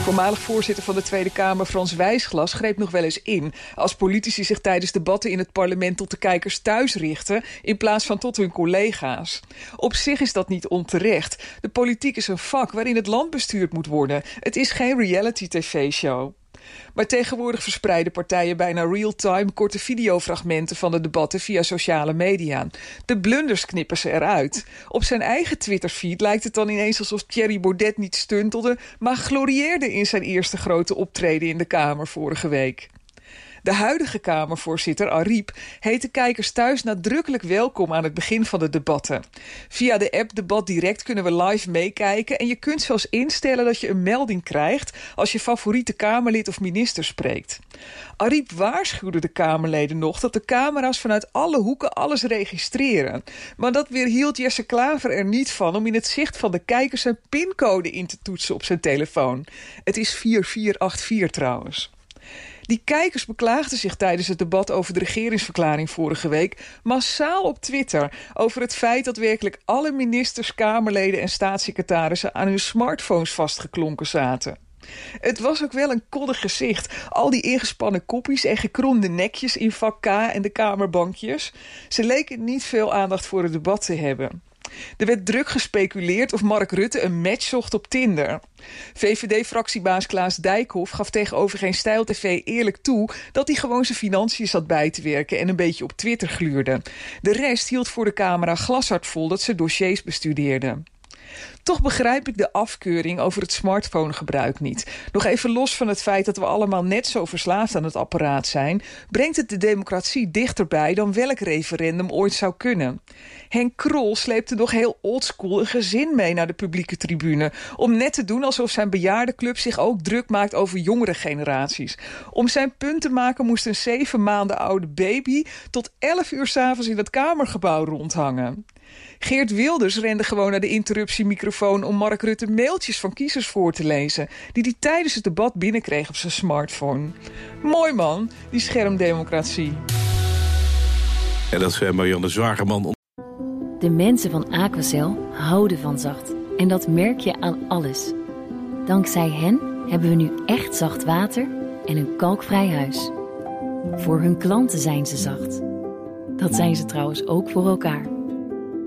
Voormalig voorzitter van de Tweede Kamer Frans Wijsglas greep nog wel eens in... als politici zich tijdens debatten in het parlement tot de kijkers thuis richten... in plaats van tot hun collega's. Op zich is dat niet onterecht. De politiek is een vak waarin het land bestuurd moet worden. Het is geen reality-tv-show. Maar tegenwoordig verspreiden partijen bijna real-time korte videofragmenten van de debatten via sociale media. De blunders knippen ze eruit. Op zijn eigen Twitterfeed lijkt het dan ineens alsof Thierry Baudet niet stuntelde, maar glorieerde in zijn eerste grote optreden in de Kamer vorige week. De huidige Kamervoorzitter, Ariep, heet de kijkers thuis nadrukkelijk welkom aan het begin van de debatten. Via de app Debat Direct kunnen we live meekijken en je kunt zelfs instellen dat je een melding krijgt als je favoriete Kamerlid of minister spreekt. Ariep waarschuwde de Kamerleden nog dat de camera's vanuit alle hoeken alles registreren. Maar dat weerhield Jesse Klaver er niet van om in het zicht van de kijkers een pincode in te toetsen op zijn telefoon. Het is 4484 trouwens. Die kijkers beklaagden zich tijdens het debat over de regeringsverklaring vorige week massaal op Twitter over het feit dat werkelijk alle ministers, Kamerleden en staatssecretarissen aan hun smartphones vastgeklonken zaten. Het was ook wel een koddig gezicht. Al die ingespannen koppies en gekromde nekjes in vak K en de kamerbankjes. Ze leken niet veel aandacht voor het debat te hebben. Er werd druk gespeculeerd of Mark Rutte een match zocht op Tinder. VVD-fractiebaas Klaas Dijkhoff gaf tegenover Geen Stijl TV eerlijk toe... dat hij gewoon zijn financiën zat bij te werken en een beetje op Twitter gluurde. De rest hield voor de camera glashard vol dat ze dossiers bestudeerden. Toch begrijp ik de afkeuring over het smartphonegebruik niet. Nog even los van het feit dat we allemaal net zo verslaafd aan het apparaat zijn... brengt het de democratie dichterbij dan welk referendum ooit zou kunnen. Henk Krol sleepte nog heel oldschool een gezin mee naar de publieke tribune... om net te doen alsof zijn bejaardenclub zich ook druk maakt over jongere generaties. Om zijn punt te maken moest een zeven maanden oude baby... tot elf uur s'avonds in het Kamergebouw rondhangen. Geert Wilders rende gewoon naar de interruptiemicrofoon... om Mark Rutte mailtjes van kiezers voor te lezen... die hij tijdens het debat binnenkreeg op zijn smartphone. Mooi man, die schermdemocratie. En dat is Marianne Zwagerman. De mensen van Aquacel houden van zacht. En dat merk je aan alles. Dankzij hen hebben we nu echt zacht water en een kalkvrij huis. Voor hun klanten zijn ze zacht. Dat zijn ze trouwens ook voor elkaar.